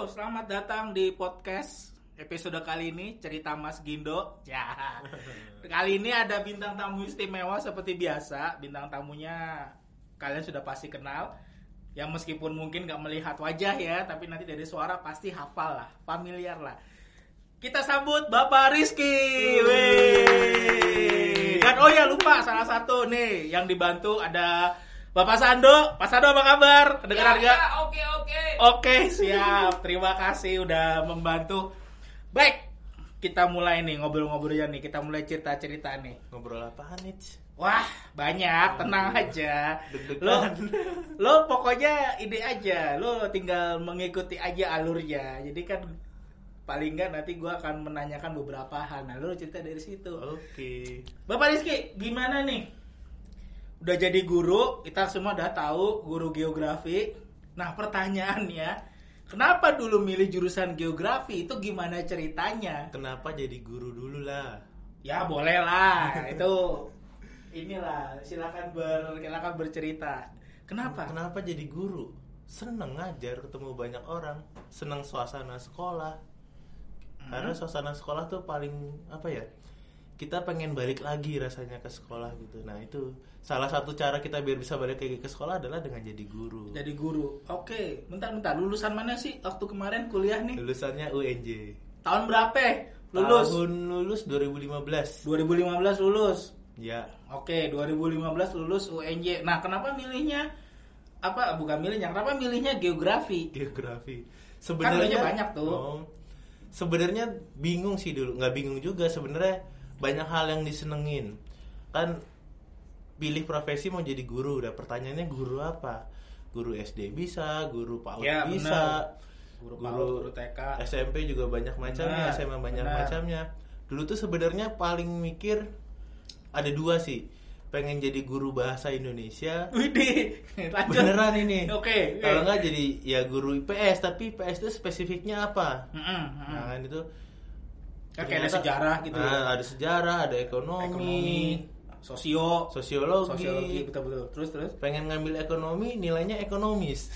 Selamat datang di podcast episode kali ini cerita Mas Gindo. Ya. Kali ini ada bintang tamu istimewa seperti biasa. Bintang tamunya kalian sudah pasti kenal. Yang meskipun mungkin nggak melihat wajah ya, tapi nanti dari suara pasti hafal lah, familiar lah. Kita sambut Bapak Rizky. Wih. Dan oh ya lupa salah satu nih yang dibantu ada Bapak Sando. Pak Sando apa kabar? Kedengeran Ya, nggak? ya, Oke oke. Oke, siap. Terima kasih udah membantu. Baik, kita mulai nih ngobrol-ngobrolnya nih. Kita mulai cerita-cerita nih. Ngobrol apaan nih? Wah, banyak. Tenang aja. Deg-degan. Lo, lo pokoknya ide aja. Lo tinggal mengikuti aja alurnya. Jadi kan paling nggak nanti gua akan menanyakan beberapa hal. Nah, lo cerita dari situ. Oke. Bapak Rizky, gimana nih? Udah jadi guru, kita semua udah tahu guru geografi. Nah, pertanyaannya, kenapa dulu milih jurusan geografi? Itu gimana ceritanya? Kenapa jadi guru dulu lah? Ya, boleh lah. Itu inilah, silakan ber silakan bercerita. Kenapa? Kenapa jadi guru? Seneng ngajar ketemu banyak orang, seneng suasana sekolah. Hmm. Karena suasana sekolah tuh paling apa ya? Kita pengen balik lagi rasanya ke sekolah gitu. Nah, itu salah satu cara kita biar bisa balik lagi ke sekolah adalah dengan jadi guru. Jadi guru. Oke, bentar-bentar. Lulusan mana sih waktu kemarin kuliah nih? Lulusannya UNJ. Tahun berapa? Lulus. Tahun lulus 2015. 2015 lulus. Ya, Oke, 2015 lulus UNJ. Nah, kenapa milihnya apa bukan milihnya? Kenapa milihnya geografi? geografi. Kan banyak tuh. Oh, sebenarnya bingung sih dulu, nggak bingung juga sebenarnya banyak hal yang disenengin. Kan pilih profesi mau jadi guru, udah pertanyaannya guru apa? Guru SD bisa, guru PAUD Ya, bisa. Guru PAUD, guru TK. SMP juga banyak macamnya, Benar, SMA banyak benar. macamnya. Dulu tuh sebenarnya paling mikir ada dua sih. Pengen jadi guru bahasa Indonesia Widih. Beneran ini. Oke, oke. Kalau nggak jadi ya guru IPS, tapi IPS itu spesifiknya apa? Mm-mm, mm-mm. Nah, kan itu Kan kayak ada sejarah gitu ya. Nah, ada sejarah, ada ekonomi, Ekonomi, sosio, sosiologi. sosiologi betul-betul. Terus terus. Pengen ngambil ekonomi, nilainya ekonomis.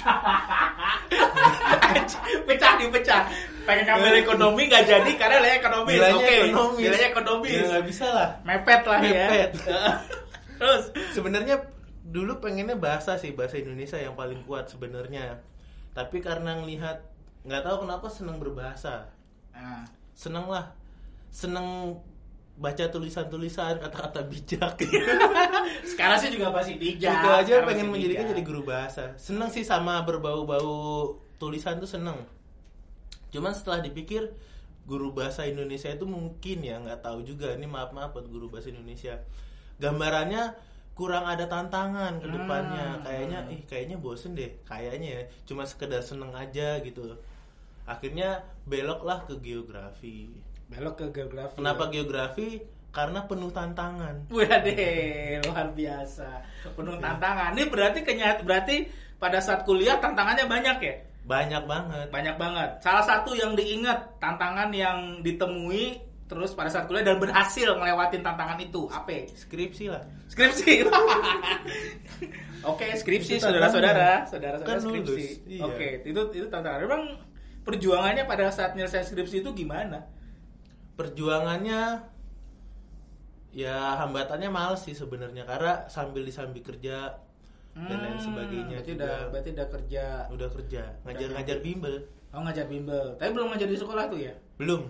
pecah dipecah. Pengen ngambil ekonomi nggak jadi karena nilai ekonomis. Nilainya Oke, ekonomis. Nilainya ekonomis. Ya nggak bisa lah. Mepet lah Mepet. ya. terus. Sebenarnya dulu pengennya bahasa sih, bahasa Indonesia yang paling kuat sebenarnya. Tapi karena ngelihat nggak tahu kenapa seneng berbahasa. Nah, Seneng lah. Seneng baca tulisan-tulisan kata-kata bijak. sekarang sih juga masih bijak. itu aja Sekarang pengen menjadikan bijak. jadi guru bahasa seneng sih sama berbau-bau tulisan tuh seneng cuman setelah dipikir guru bahasa Indonesia itu mungkin ya nggak tahu juga ini maaf maaf buat guru bahasa Indonesia gambarannya kurang ada tantangan ke depannya Hmm. kayaknya ih kayaknya bosen deh kayaknya ya cuma sekedar seneng aja gitu akhirnya beloklah ke geografi belok ke geografi. kenapa geografi karena penuh tantangan Waduh, luar biasa. Penuh tantangan. Ini berarti kenyat berarti pada saat kuliah tantangannya banyak ya? banyak banget Banyak banget. Salah satu yang diingat tantangan yang ditemui terus pada saat kuliah dan berhasil ngelewatin tantangan itu apa? skripsi lah Skripsi. Oke, skripsi Itu saudara-saudara, saudara-saudara Kan skripsi. iya. Oke, itu itu tantangan. Memang perjuangannya pada saat nyelesain skripsi itu gimana? perjuangannya ya hambatannya males sih sebenarnya karena sambil disambi kerja dan lain Hmm, sebagainya Berarti juga. udah berarti udah kerja. udah kerja ngajar-ngajar bimbel Oh ngajar bimbel. Tapi belum ngajar di sekolah tuh ya? belum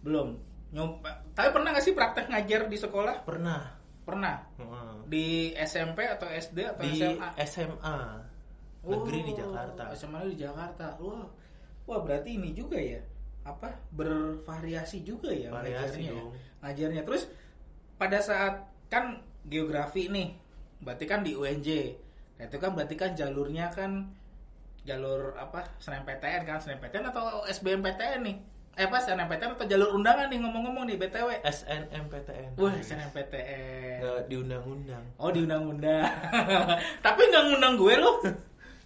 Belum. Nyoba. Tapi pernah nggak sih praktek ngajar di sekolah? pernah Pernah. Heeh. Di SMP atau SD atau di SMA? SMA negeri di Jakarta SMA di Jakarta. Wah. Wah, berarti ini juga ya. Apa? Bervariasi juga ya Variasi ngajarnya. ya? dong. Ngajarnya. Terus pada saat kan geografi nih. Berarti kan di UNJ. Nah, itu kan berarti kan jalurnya kan jalur apa? SNMPTN kan? SNMPTN atau SBMPTN nih? Eh apa SNMPTN atau jalur undangan nih ngomong-ngomong nih BTW? SNMPTN Wah, SNMPTN. nggak di undang-undang Oh diundang-undang. Tapi nggak ngundang gue lo.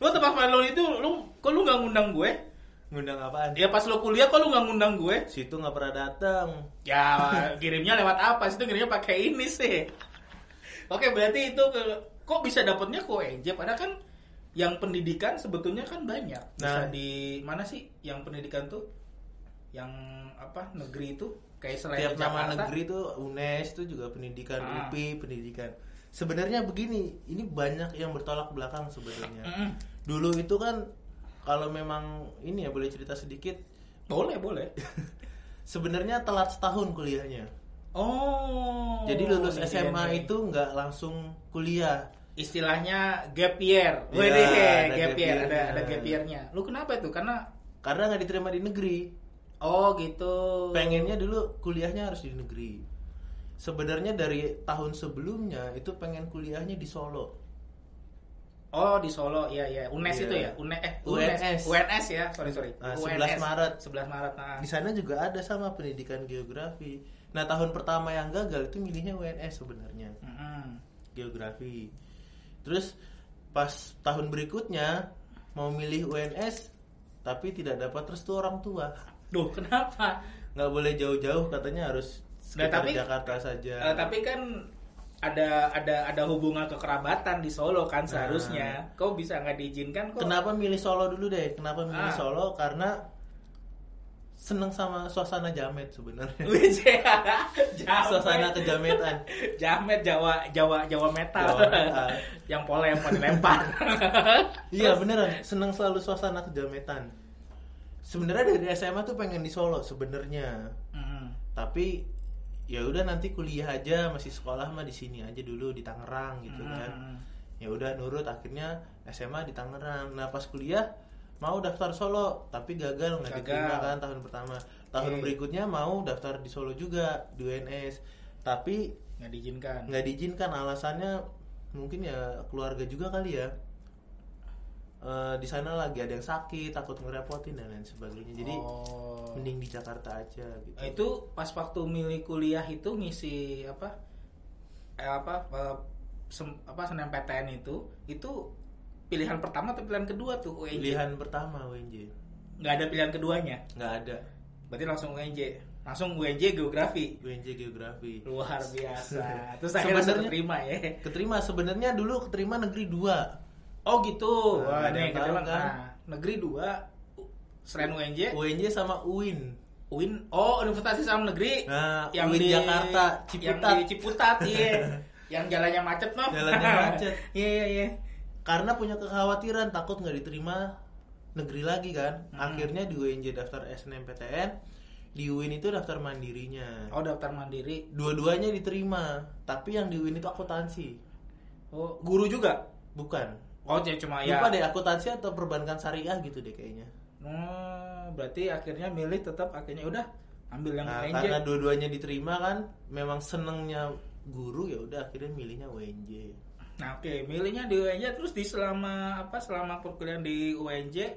Lo tempat lo itu lo kok lu nggak ngundang gue? Ngundang apaan Ya pas lo kuliah kok lu nggak ngundang gue? situ nggak pernah datang Ya kirimnya lewat apa? Situ kirimnya pakai ini sih. Oke berarti itu ke kok bisa dapetnya ke UNJ padahal kan yang pendidikan sebetulnya kan banyak. Bisa Nah. di mana sih yang pendidikan tuh yang apa negeri itu kayak selain Tiap nama Jakarta. negeri tuh UNES itu juga pendidikan, Ah. UPI pendidikan. Sebenarnya begini, ini banyak yang bertolak belakang sebenarnya. Mm-mm. Dulu itu kan kalau memang ini ya boleh cerita sedikit, Boleh, boleh. sebenarnya telat setahun kuliahnya. Oh. Jadi lulus ini SMA dia nih. itu nggak langsung kuliah. istilahnya gap year. Ya, Wede, ada gap year, ada ada gap year-nya. Lu kenapa itu? Karena Karena nggak diterima di negeri. oh gitu. Pengennya dulu kuliahnya harus di negeri. Sebenarnya dari tahun sebelumnya itu pengen kuliahnya di Solo. Oh di Solo, iya iya. UNES Iya. itu ya, UNES eh UNS. UNS ya, sorry sorry. Ah, UNS. 11 Maret. 11 Maret. Nah. Di sana juga ada sama pendidikan geografi. Nah tahun pertama yang gagal itu milihnya UNS sebenarnya Mm-mm. geografi. Terus pas tahun berikutnya mau milih UNS tapi tidak dapat restu orang tua. Duh, kenapa? Nggak boleh jauh-jauh katanya harus Nah, sekitar tapi- Jakarta saja. Eh, tapi kan ada ada ada hubungan kekerabatan di Solo kan seharusnya. Kau bisa nggak diizinkan kok? Kenapa milih Solo dulu deh? Kenapa milih Ah. Solo? Karena seneng sama suasana jamet sebenarnya. Jamet. suasana kejametan. Jamet Jawa Jawa Jawa metal. Jawa metal. yang pola yang paling lempar. Iya beneran, seneng selalu suasana kejametan. Sebenarnya dari SMA tuh pengen di Solo sebenarnya, Mm. tapi ya udah nanti kuliah aja masih sekolah mah di sini aja dulu di Tangerang gitu kan. Mm. Ya udah nurut akhirnya SMA di Tangerang. Nah pas kuliah mau daftar Solo tapi gagal nggak diterima kan tahun pertama. Tahun Oke. berikutnya mau daftar di Solo juga di UNS tapi nggak diizinkan. nggak diizinkan alasannya mungkin ya keluarga juga kali ya Eh, di sana lagi ada yang sakit takut ngerepotin dan lain sebagainya jadi oh. mending di Jakarta aja gitu Nah, itu pas waktu milih kuliah itu ngisi apa? Eh, apa eh, sem- apa SNMPTN itu itu pilihan pertama atau pilihan kedua tuh UNJ? pilihan pertama UNJ Nggak ada pilihan keduanya. nggak ada Berarti langsung UNJ. Langsung UNJ geografi. UNJ geografi Luar biasa. Terus akhirnya langsung Sebenarnya- terima ya. keterima sebenarnya dulu keterima negeri dua Oh gitu. Nah, Wah, ada yang tahu kan? Nah, negeri dua selain UNJ, UNJ sama UIN UIN. Oh, Universitas Islam Negeri. nah UIN Jakarta Yang Ciputat di Ciputat, iya. yang jalannya macet noh. Jalannya macet. Iya, iya, iya. karena punya kekhawatiran takut nggak diterima negeri lagi kan Hmm. akhirnya di UNJ daftar SNMPTN di UIN itu daftar mandirinya Oh, daftar mandiri. dua-duanya diterima tapi yang di UIN itu akuntansi Oh, guru juga. bukan Oh, jadi cuma ya. lupa deh akuntansi atau perbankan syariah gitu deh kayaknya Oh, berarti akhirnya milih tetap akhirnya udah ambil yang nah, UNJ. karena dua-duanya diterima kan memang senengnya guru ya udah akhirnya milihnya UNJ Nah, oke, milihnya di UNJ terus di selama apa? Selama perkuliahan di UNJ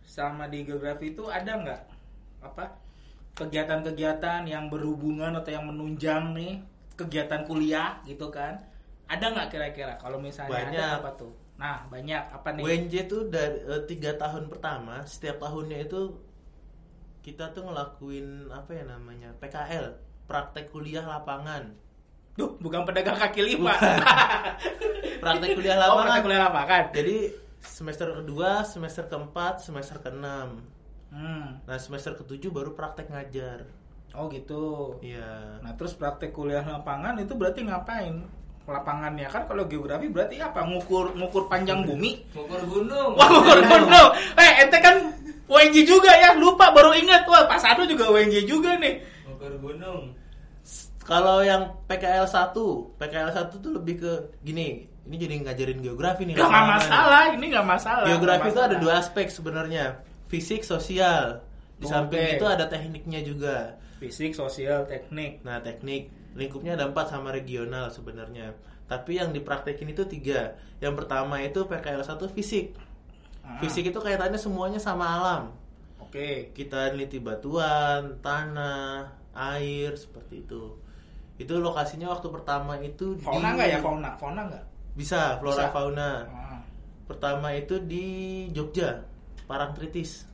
selama di geografi itu ada nggak apa? kegiatan-kegiatan yang berhubungan atau yang menunjang nih kegiatan kuliah gitu kan? Ada nggak kira-kira kalau misalnya Banyak. ada apa tuh? Nah, banyak apa nih? UNJ tuh dari eh, tiga tahun pertama setiap tahunnya itu kita tuh ngelakuin apa ya namanya PKL praktek kuliah lapangan Duh, bukan pedagang kaki lima. praktek kuliah oh, lapangan praktek kuliah lapangan. jadi semester kedua semester keempat semester keenam Hmm. nah semester ketujuh baru praktek ngajar Oh, gitu. iya Nah terus praktek kuliah lapangan itu berarti ngapain? Lapangannya kan kalau geografi berarti apa? Ngukur ngukur panjang bumi? Ngukur gunung. Wah ngukur gunung. Eh ente kan UNJ juga ya? Lupa baru ingat. Wah Pak Sadu juga UNJ juga nih. Ngukur gunung. kalau yang PKL 1 PKL 1 tuh lebih ke gini ini jadi ngajarin geografi nih Gak masalah, ini gak masalah. Geografi itu ada dua aspek sebenarnya, fisik, sosial. Di samping itu ada tekniknya juga. Fisik, sosial, teknik. Nah, teknik lingkupnya ada empat sama regional sebenarnya. Tapi yang dipraktekin itu tiga. Yang pertama itu PKL 1 fisik. Ah, Fisik itu kaitannya semuanya sama alam. Oke. Kita neliti batuan, tanah, air seperti itu. Itu lokasinya waktu pertama itu Fauna di- nggak ya fauna? Fauna nggak? Bisa, flora Bisa. fauna. Ah. Pertama itu di Jogja, Parangtritis.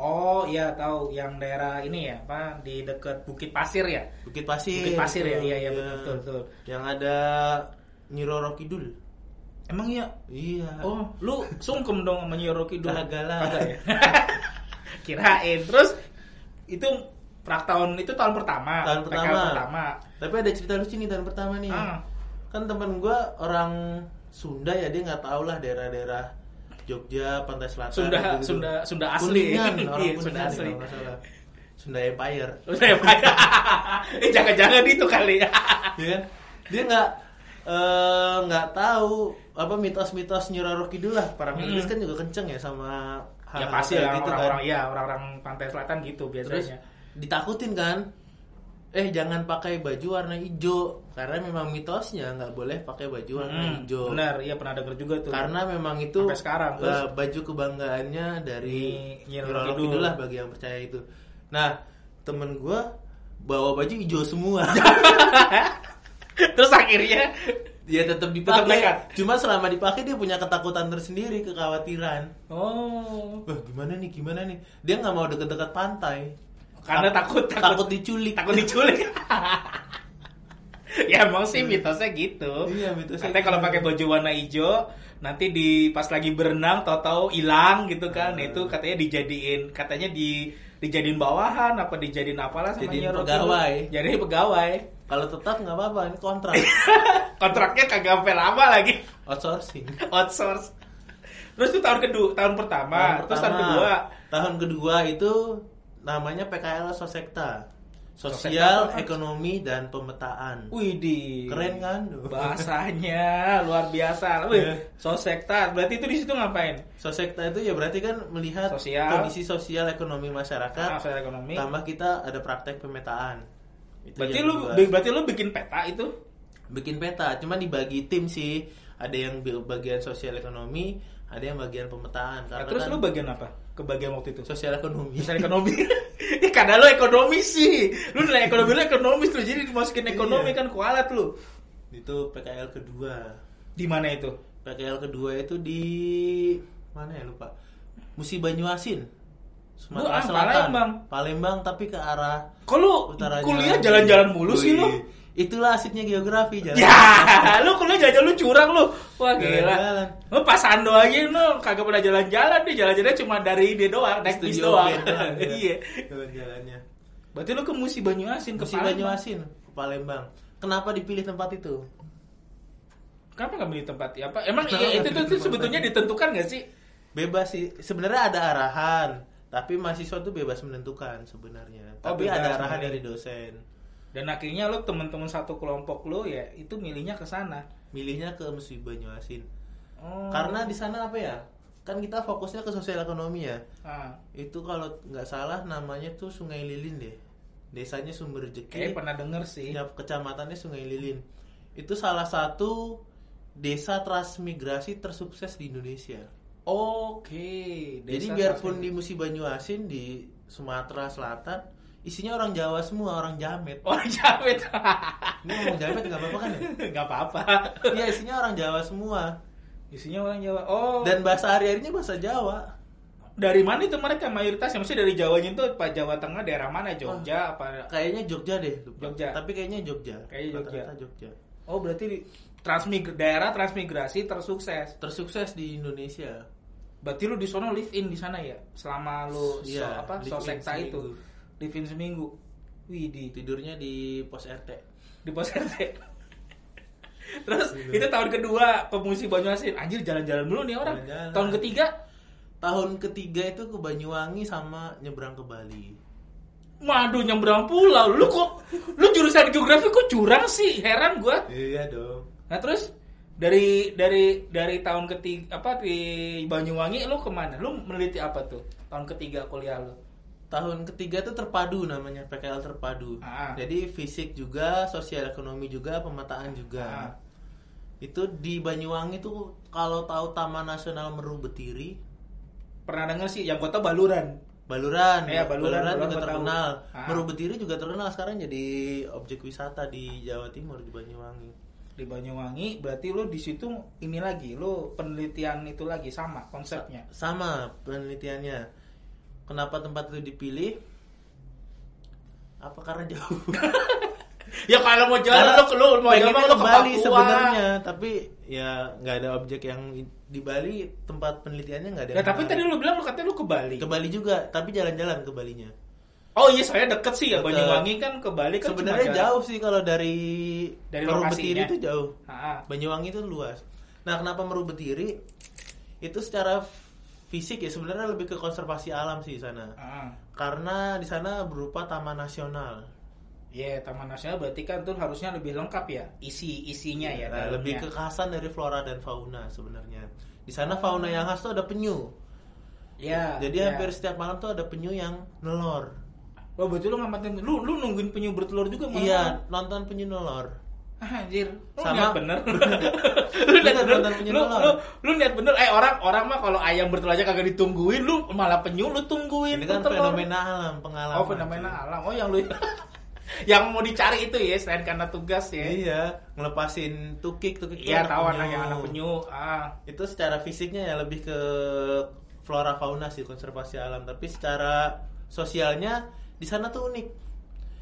Oh iya tahu yang daerah ini ya, apa di dekat Bukit Pasir ya? Bukit Pasir. Bukit Pasir ya, betul. iya iya betul betul. betul. Yang ada Nyi Roro Kidul. Emang iya? Iya. Oh, lu sungkem dong sama Nyi Roro Kidul. Kagak lah. Ya? Kirain. Terus itu prak tahun itu tahun pertama. Tahun pertama. pertama. Tapi ada cerita lucu nih tahun pertama nih. Ah. Kan temen gue orang Sunda ya dia nggak tahu lah daerah-daerah Jogja, Pantai Selatan. Sunda gitu-gitu. Sunda Sunda asli. Kuningan, orang Iya, Kuningan Sunda asli. kalau nggak salah. Sunda Empire. Sunda Empire. eh jangan-jangan itu kali ya. ya kan? Dia nggak eh, nggak tahu apa mitos-mitos Nyi Roro Kidul lah. Para Hmm. Inggris kan juga kenceng ya sama ya hal-hal pasti kayak lah gitu kan. orang-orang ya orang-orang pantai selatan gitu Terus biasanya. ditakutin kan? Eh jangan pakai baju warna hijau karena memang mitosnya nggak boleh pakai baju warna Hmm, hijau. benar, iya pernah denger juga tuh. Karena memang itu Sampai sekarang, eh, terus? baju kebanggaannya dari Nyi Nyi Roro Roro Kidul. Kidul lah bagi yang percaya itu. Nah temen gue bawa baju hijau semua. Terus akhirnya dia tetap dipakai. Cuma selama dipakai dia punya ketakutan tersendiri, kekhawatiran. oh Wah gimana nih, gimana nih? Dia nggak mau deket-deket pantai. Karena takut takut diculik. takut diculik. ya emang sih mitosnya gitu. Iya, mitosnya Katanya kalau gitu. pakai baju warna hijau nanti di pas lagi berenang tahu-tahu hilang gitu kan. Hmm. Itu katanya dijadiin katanya di dijadiin bawahan apa dijadiin apalah sama Jadiin pegawai. Jadi pegawai. Kalau tetap nggak apa-apa, ini kontrak. Kontraknya kagak sampai lama lagi. Outsourcing. Outsource. Terus itu tahun kedua, tahun pertama, Tahun terus tahun pertama. kedua. Tahun kedua itu namanya PKL Sosekta. Sosekta Sosial, apa? Ekonomi dan Pemetaan. Widih. Keren kan? Bahasanya luar biasa. Wih, Iya. sosekta. Berarti itu di situ ngapain? Sosekta itu ya berarti kan melihat Sosial. kondisi sosial ekonomi masyarakat. Ah, sosial ekonomi. Tambah kita ada praktek pemetaan. Itu Berarti lu berarti lu bikin peta itu? bikin peta, cuma dibagi tim sih. Ada yang bagian sosial ekonomi, ada yang bagian pemetaan. Nah, terus kan lu bagian apa? Kebagian waktu itu? sosial ekonomi. Sosial ekonomi. ya karena lu ekonomi sih. Lu nilai ekonomi lu ekonomis tuh. Jadi dimasukin ekonomi Iya. kan kualat lu. itu PKL kedua. Di mana itu? PKL kedua itu di mana ya lupa. Musi Banyuasin. Sumatera ah, Selatan. Palembang. Palembang tapi ke arah Kok lu utara kuliah jalan-jalan mulu sih lu? Itulah asiknya geografi jalan. Ya, lu kuliah jalan lu curang lu. Wah gila. Jalan-jalan. Lu pasando aja lu kagak pernah jalan-jalan nih, jalan-jalannya cuma dari dia doang, naik bis doang. ya. Iya. Jalan-jalannya. Berarti lu ke Musi Banyuasin ke Musi Palembang. Banyuasin ke Palembang. Kenapa dipilih tempat itu? Kenapa nggak milih tempat ya? Apa emang Kenapa iya, itu tuh sebetulnya tempat? ditentukan nggak sih? Bebas sih. Sebenarnya ada arahan, tapi mahasiswa tuh bebas menentukan sebenarnya. Oh, Tapi bebas ada arahan dari dosen. Dan akhirnya lu temen-temen satu kelompok lu ya itu milihnya ke sana. Milihnya ke Musi Banyuasin. Oh. Karena di sana apa ya? Kan kita fokusnya ke sosial ekonomi ya. ah, Itu kalau nggak salah namanya tuh Sungai Lilin deh. Desanya Sumber Rejeki. kayak pernah denger sih. Ya, kecamatannya Sungai Lilin. Itu salah satu desa transmigrasi tersukses di Indonesia. Oke. Jadi desa biarpun di Musi Banyuasin di Sumatera Selatan isinya orang Jawa semua, orang Jamet. orang Jamet. Ini ngomong Jamet nggak apa-apa kan ya? nggak apa-apa. Iya isinya orang Jawa semua. Isinya orang Jawa. Oh. Dan bahasa hari-harinya bahasa Jawa. dari mana itu mereka mayoritasnya? Maksudnya dari Jawanya itu Pak Jawa Tengah daerah mana? Jogja apa? Kayaknya Jogja deh. lupa. Jogja. Tapi kayaknya Jogja. Kayaknya Jogja. Rata-rata Jogja. Oh berarti di- transmig daerah transmigrasi tersukses. Tersukses di Indonesia. Berarti lu di sono live in di sana ya? Selama lu so, Iya, apa sosekta itu. Live in seminggu. Wih di Tidurnya di pos RT. di pos RT. Terus Iya. itu tahun kedua pemusi Banyuasin. Anjir jalan-jalan dulu nih orang. Jalan-jalan. Tahun ketiga Tahun ketiga itu ke Banyuwangi sama nyebrang ke Bali. Waduh nyebrang pulau Lu kok Lu jurusan geografi kok curang sih Heran gua Iya dong. Nah terus dari dari dari tahun ketiga apa di Banyuwangi lu ke mana? Lu meneliti apa tuh tahun ketiga kuliah lu? Tahun ketiga itu terpadu namanya PKL terpadu. Ah. Jadi fisik juga, sosial ekonomi juga, pemetaan juga. Ah. Itu di Banyuwangi tuh kalau tahu Taman Nasional Meru Betiri, Pernah denger sih yang kota Baluran. Baluran, Iya, Baluran, Baluran juga gua tahu. terkenal. Ah. Meru Betiri juga terkenal sekarang jadi objek wisata di Jawa Timur di Banyuwangi. Di Banyuwangi berarti lu di situ ini lagi lu penelitian itu lagi sama konsepnya. Sama penelitiannya. Kenapa tempat itu dipilih? Apa karena jauh? ya kalau mau jalan Karena lu lu mau jalan lu ke Bali sebenarnya, tapi ya nggak ada objek yang di Bali tempat penelitiannya nggak ada. Ya tapi tadi lu bilang lu katanya lu ke Bali. ke Bali juga, tapi jalan-jalan ke Balinya. Oh iya saya deket sih ya Deket. Banyuwangi kan ke Bali kan Sebenarnya jauh sih kalau dari Dari Meru. Betiri itu jauh. Ah, Banyuwangi itu luas. Nah, kenapa Meru Betiri? Itu secara fisik ya sebenarnya lebih ke konservasi alam sih di sana. ah. Karena di sana berupa taman nasional. Iya, Taman Nasional berarti kan tuh harusnya lebih lengkap ya isi isinya ya. Nah, lebih kekhasan dari flora dan fauna sebenarnya. Di sana fauna yang khas tuh ada penyu. Ya. Jadi ya. hampir setiap malam tuh ada penyu yang nelor. Oh betul lu ngamatin lu lu nungguin penyu bertelur juga malam? Iya, nonton penyu nelor. Ah, anjir, lu Sama- niat bener. lu niat Bener, Lu, lu, lu niat bener. Eh orang orang mah kalau ayam bertelur aja kagak ditungguin, lu malah penyu lu tungguin. Ini kan bertelur. fenomena alam, pengalaman. Oh fenomena alam. Oh yang lu yang mau dicari itu ya selain karena tugas ya. Iya, ngelepasin tukik, tukik. Iya tahu anak yang anak penyu. Ah. Itu secara fisiknya ya lebih ke flora fauna sih konservasi alam, tapi secara sosialnya di sana tuh unik.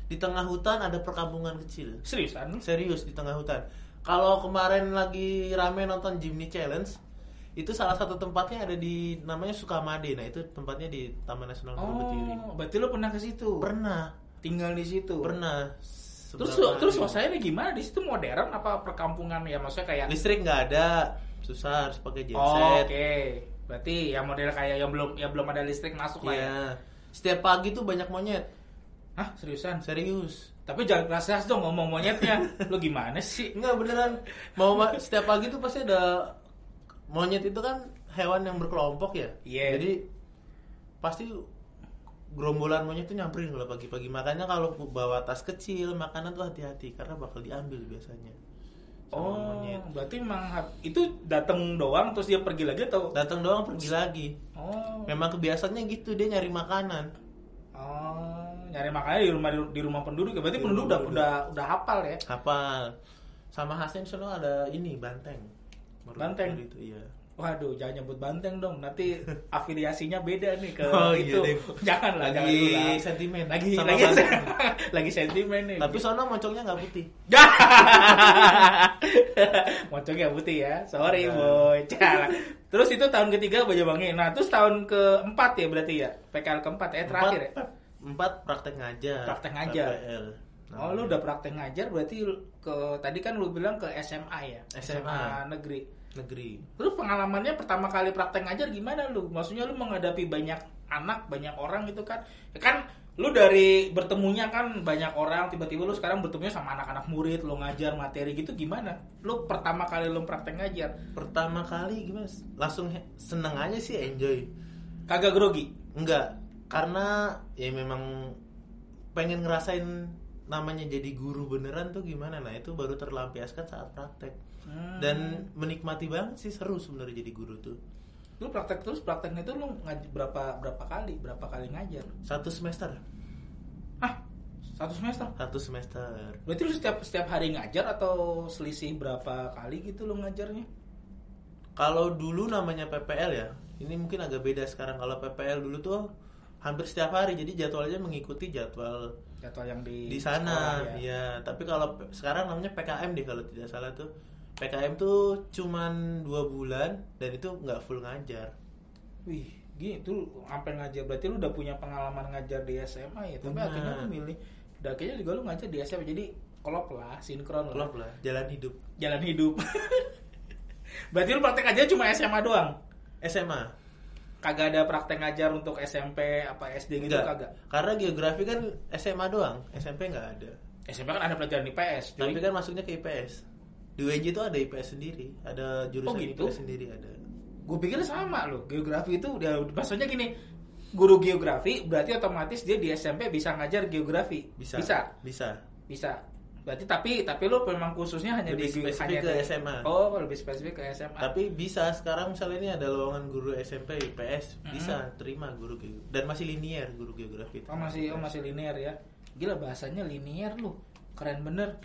Di tengah hutan ada perkampungan kecil. Seriusan? Serius di tengah hutan. Kalau kemarin lagi rame nonton Jimny Challenge, itu salah satu tempatnya ada di namanya Sukamade. Nah, itu tempatnya di Taman Nasional Bukitiri. Oh, berarti lu pernah ke situ? Pernah, Tinggal di situ. pernah. Terus Seberapa terus hari. suasananya gimana di situ modern apa perkampungan ya maksudnya kayak listrik nggak ada, susah harus pakai Oh, genset. Oke. Berarti yang model kayak yang belum yang belum ada listrik masuk lah ya. Iya. Setiap pagi tuh banyak monyet. Hah, seriusan? Serius. Tapi jangan keras-keras dong ngomong monyetnya. Lu gimana sih? Enggak beneran. Mau ma- setiap pagi tuh pasti ada monyet itu kan hewan yang berkelompok ya. Iya. Jadi pasti gerombolan monyet tuh nyamperin kalau pagi-pagi. Makanya kalau bawa tas kecil, makanan tuh hati-hati karena bakal diambil biasanya. Sama Oh, monyet. berarti memang itu datang doang terus dia pergi lagi atau? Datang doang pergi lagi. Oh. Memang kebiasaannya gitu dia nyari makanan. Oh, nyari makannya di rumah di rumah penduduk ya. Berarti Di penduduk udah udah udah hafal ya. Hafal. Sama khasnya di sana ada ini banteng. Baru Banteng? Itu iya. Waduh, jangan nyebut banteng dong. Nanti afiliasinya beda nih ke Oh, iya itu. deh. jangan lah, jangan Lagi dulu lah. sentimen. Lagi Sama lagi lagi sentimen nih. Tapi sono moncongnya nggak putih. Mocongnya putih ya. Sorry Nah. boy. Terus itu tahun ketiga Banyuwangi. Nah, terus tahun keempat ya berarti ya. PKL keempat ya terakhir ya. Empat, praktek ngajar. Praktek ngajar. PPL. Oh, lu udah praktek ngajar berarti ke tadi kan lu bilang ke SMA ya. SMA. negeri. negeri. Terus pengalamannya pertama kali praktek ngajar gimana lu? Maksudnya lu menghadapi banyak anak, banyak orang gitu kan? Ya kan lu dari bertemunya kan banyak orang, tiba-tiba lu sekarang bertemunya sama anak-anak murid, lu ngajar materi gitu gimana? Lu pertama kali lu praktek ngajar, Pertama kali gimana? Langsung seneng aja sih enjoy. kagak grogi? Enggak, karena ya memang pengen ngerasain namanya jadi guru beneran tuh gimana nah itu baru terlampiaskan saat praktek Hmm. dan menikmati banget sih seru sebenarnya jadi guru tuh lu praktek terus prakteknya itu lu ngaj- berapa berapa kali? Berapa kali ngajar? satu semester Ah, satu semester. satu semester Berarti lu setiap setiap hari ngajar atau selisih berapa kali gitu lu ngajarnya? kalau dulu namanya PPL ya ini mungkin agak beda sekarang kalau PPL dulu tuh hampir setiap hari jadi jadwalnya mengikuti jadwal Jadwal yang di di sana sekolah ya. ya tapi kalau sekarang namanya PKM deh kalau tidak salah tuh PKM tuh cuman dua bulan dan itu nggak full ngajar Wih, gitu sampai ngajar berarti lu udah punya pengalaman ngajar di SMA ya. Tapi Benar. akhirnya lu milih udah akhirnya juga lu ngajar di SMA jadi klop lah, sinkron lah. klop lah jalan hidup Jalan hidup. berarti lu praktek aja cuma SMA doang. SMA Kagak ada praktek ngajar untuk SMP apa SD gitu enggak kagak. karena geografi kan SMA doang SMP nggak ada SMP kan ada pelajaran IPS, cuy. tapi kan masuknya ke IPS di UNJ itu ada IPS sendiri ada jurusan Oh, gitu? IPS sendiri ada Gue pikir sama loh. Geografi itu ya maksudnya gini, guru geografi berarti otomatis dia di SMP bisa ngajar geografi. bisa Bisa. bisa Bisa. Berarti tapi tapi lu memang khususnya hanya Lebih di hanya spesifik ke di- SMA. Oh, lebih spesifik ke SMA. tapi bisa sekarang misalnya ini ada lowongan guru SMP IPS Hmm. bisa terima guru geografi dan masih linier guru geografi Oh masih oh masih linear ya. Gila bahasanya linear lu. Keren bener.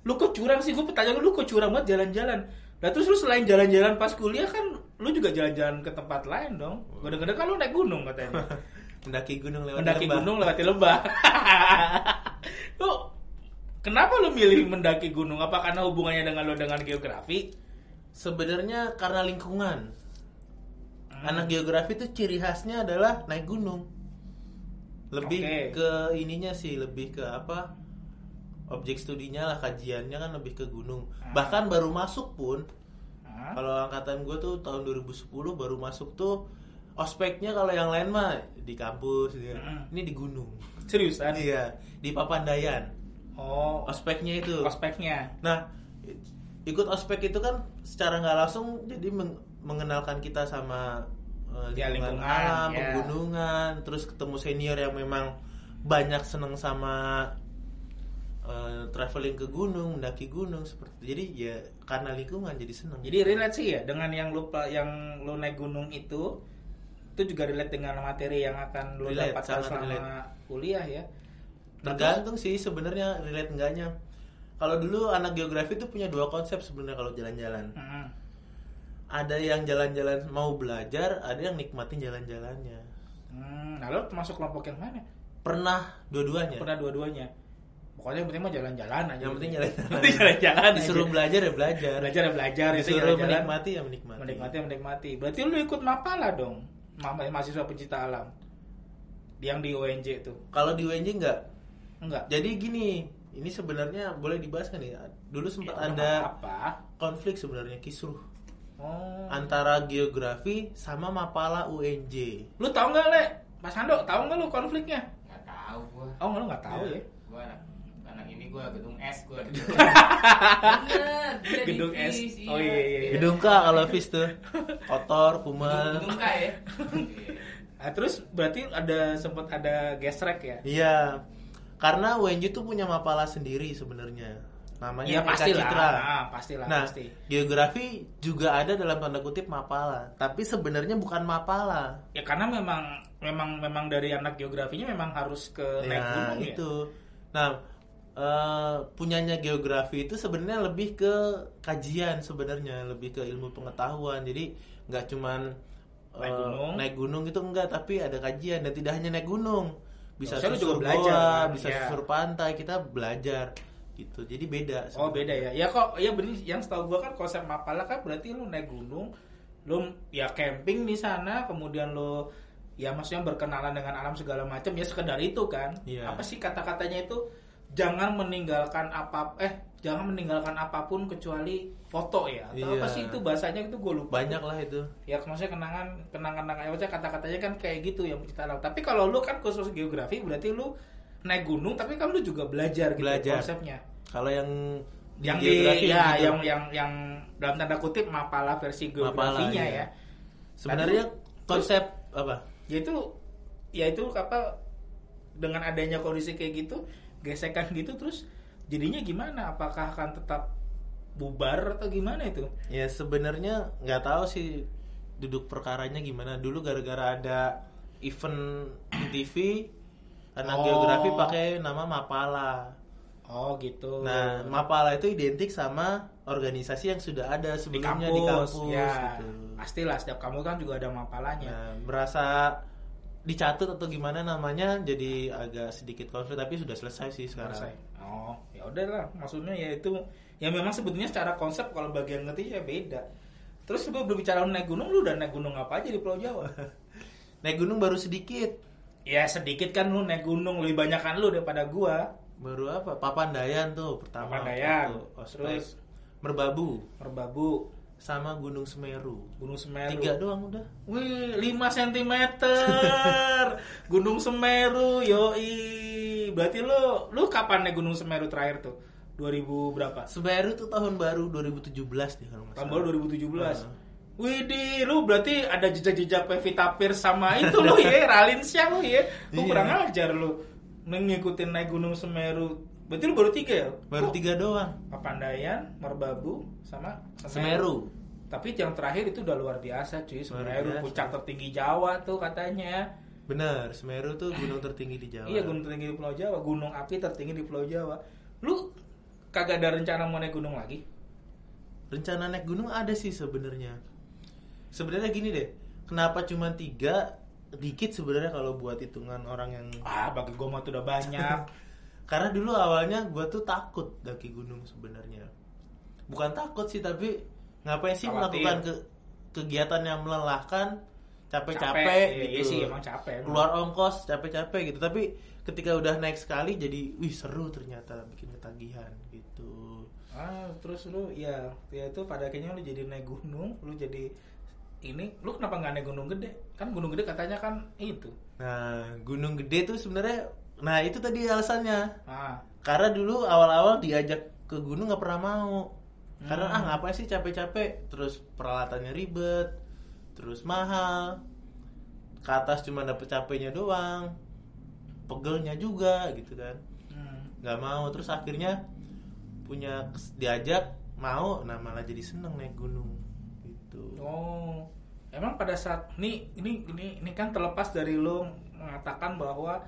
lu kok curang sih? Gue pertanyaan lu kok curang banget jalan-jalan. Nah terus lu selain jalan-jalan pas kuliah kan lu juga jalan-jalan ke tempat lain dong. Gue denger kan lu naik gunung katanya. mendaki gunung lewat Mendaki lembah. gunung lewati lembah. lu Kenapa lu milih mendaki gunung? Apa karena hubungannya dengan lo dengan geografi? Sebenarnya karena lingkungan. Hmm. Anak geografi itu ciri khasnya adalah naik gunung. Lebih Oke. ke ininya sih, lebih ke apa? Objek studinya lah, kajiannya kan lebih ke gunung. Ah. Bahkan baru masuk pun, Hah? kalau angkatan gue tuh tahun 2010 baru masuk tuh ospeknya kalau yang lain mah di kampus. Mm-mm. ini di gunung. Seriusan? Iya, di Papandayan. Oh, Ospeknya itu. ospeknya. Nah, ikut ospek itu kan secara nggak langsung jadi meng- mengenalkan kita sama uh, Ya, lingkungan, lingkungan, alam, ya. pegunungan, terus ketemu senior yang memang banyak seneng sama uh, traveling ke gunung, mendaki gunung seperti. Jadi ya karena lingkungan jadi seneng. Jadi relate sih ya dengan yang lu yang lu naik gunung itu itu juga relate dengan materi yang akan lu Relate, dapatkan selama relate. kuliah ya. Tergantung sih sebenarnya relate enggaknya. Kalau dulu anak geografi tuh punya dua konsep sebenarnya kalau jalan-jalan. Mm-mm. Ada yang jalan-jalan mau belajar, ada yang nikmatin jalan-jalannya. Hmm, nah lu termasuk kelompok yang mana? Pernah dua-duanya. Pernah dua-duanya. Pokoknya yang penting mah jalan-jalan aja. Yang penting jalan-jalan. Jalan-jalan. Disuruh aja. belajar ya belajar. belajar ya belajar, itu Disuruh jalan-jalan. menikmati ya menikmati. menikmati ya menikmati. Berarti lu ikut Mapala dong, Ma- mahasiswa pencinta alam. Yang di UNJ itu. Kalau di UNJ enggak. Enggak. Jadi gini, ini sebenarnya boleh dibahas kan ya? Dulu sempat Ya, ada apa? konflik sebenarnya kisruh Oh. antara geografi sama Mapala UNJ. Lu tahu nggak le? Mas Ando, tahu nggak lu konfliknya? Nggak tahu gua. Oh, lu nggak tahu Iya. ya? Gua anak, anak ini gua gedung S gua. Bener, di Gedung S. Oh, iya, iya, iya. Gedung K kalau FIS tuh kotor, kumal. Gedung K ya. Iya. Nah, terus berarti ada sempat ada gesrek ya? Iya. Karena UNJ tuh punya Mapala sendiri sebenarnya. Namanya Eka pasti lah. Citra. Ah, pastilah Nah, pasti. geografi juga ada dalam tanda kutip Mapala, tapi sebenarnya bukan Mapala. Ya karena memang memang memang dari anak geografinya memang harus ke naik Nah, gunung ya. itu. Nah, eh, punyanya geografi itu sebenarnya lebih ke kajian sebenarnya, lebih ke ilmu pengetahuan. Jadi nggak cuman eh, Naik gunung. naik gunung itu enggak, tapi ada kajian dan tidak hanya naik gunung. Bisa lu juga susur belajar, goa, bisa Iya. susur pantai, kita belajar gitu. Jadi beda. Oh beda ya. Ya kok ya bener yang setahu gua kan konsep Mapala kan berarti lu naik gunung, lu ya camping di sana, kemudian lu ya maksudnya berkenalan dengan alam segala macam ya sekedar itu kan. Iya. Apa sih kata-katanya itu jangan meninggalkan apa eh jangan meninggalkan apa pun kecuali foto ya atau Iya. apa sih itu bahasanya itu gue lupa. Banyak lah itu. Ya maksudnya kenangan kenangan kenangan maksudnya kata-katanya kan kayak gitu yang kita alam. Tapi kalau lu kan khusus geografi berarti lu naik gunung tapi kan lu juga belajar gitu Belajar. konsepnya Kalau yang yang di geografi ya gitu. yang yang yang dalam tanda kutip mapala versi geografinya iya. ya sebenarnya Terus- konsep apa? yaitu ya itu apa dengan adanya kondisi kayak gitu gesekan gitu terus jadinya gimana apakah akan tetap bubar atau gimana itu Ya sebenarnya nggak tahu sih duduk perkaranya gimana. Dulu gara-gara ada event di TV, anak Oh. geografi pakai nama Mapala. oh gitu Nah, Mapala itu identik sama organisasi yang sudah ada di sebelumnya kampus, di kampus, ya gitu. pastilah setiap kampus kan juga ada mapalanya Nah, merasa dicatut atau gimana namanya jadi agak sedikit konflik tapi sudah selesai sih sekarang. selesai oh ya udahlah maksudnya ya itu ya memang sebetulnya secara konsep kalau bagian ngerti ya beda terus lu berbicara naik gunung lu udah naik gunung apa aja di Pulau Jawa Naik gunung baru sedikit. ya sedikit kan lu naik gunung lebih banyak kan lu daripada gua Baru apa? Papandayan tuh pertama. Papandayan. ospek. Terus? Merbabu Merbabu sama Gunung Semeru. Gunung Semeru Tiga doang udah. Wih, 5 cm. Gunung Semeru, yoi. Berarti lu lu kapan naik Gunung Semeru terakhir tuh? 2000 berapa? Semeru tuh tahun baru 2017 nih kalau nggak Tahun baru 2017. Heeh. Widih, lu berarti ada jejak-jejak Pevita Pierce sama itu lu ya, Ralinsya lu ya. Lu Iya. kurang ajar lu. Ngikutin naik Gunung Semeru. Berarti lu baru tiga ya? Baru Kok tiga doang. Papandayan, Merbabu, sama Semeru. Tapi yang terakhir itu udah luar biasa cuy. Semeru, biasa. puncak tertinggi Jawa tuh katanya. Bener, Semeru tuh gunung tertinggi di Jawa. Iya gunung tertinggi di Pulau Jawa, gunung api tertinggi di Pulau Jawa. Lu kagak ada rencana mau naik gunung lagi? Rencana naik gunung ada sih sebenarnya. Sebenarnya gini deh, kenapa cuma tiga? Dikit sebenarnya kalau buat hitungan orang yang Ah, bagi gua mah tuh udah banyak. karena dulu awalnya gue tuh takut daki gunung sebenarnya bukan takut sih tapi ngapain sih Khawatir. melakukan ke kegiatan yang melelahkan Capek, capek-capek iya, iya gitu sih, emang capek, emang. keluar ongkos capek-capek gitu tapi ketika udah naik sekali jadi wih seru ternyata bikin ketagihan gitu Ah, terus lu ya, ya itu pada akhirnya lu jadi naik gunung, lu jadi ini, lu kenapa nggak naik gunung gede? Kan gunung gede katanya kan itu. nah gunung gede tuh sebenarnya nah itu tadi alasannya. Ah, karena dulu awal-awal diajak ke gunung nggak pernah mau. Karena Hmm. ah ngapain sih capek-capek? Terus peralatannya ribet terus mahal. Ke atas cuma dapet capeknya doang pegelnya juga gitu kan. Hmm. nggak mau. Terus akhirnya punya diajak mau nah malah jadi seneng naik gunung gitu. Oh, emang pada saat ini ini ini ini kan terlepas dari lu mengatakan bahwa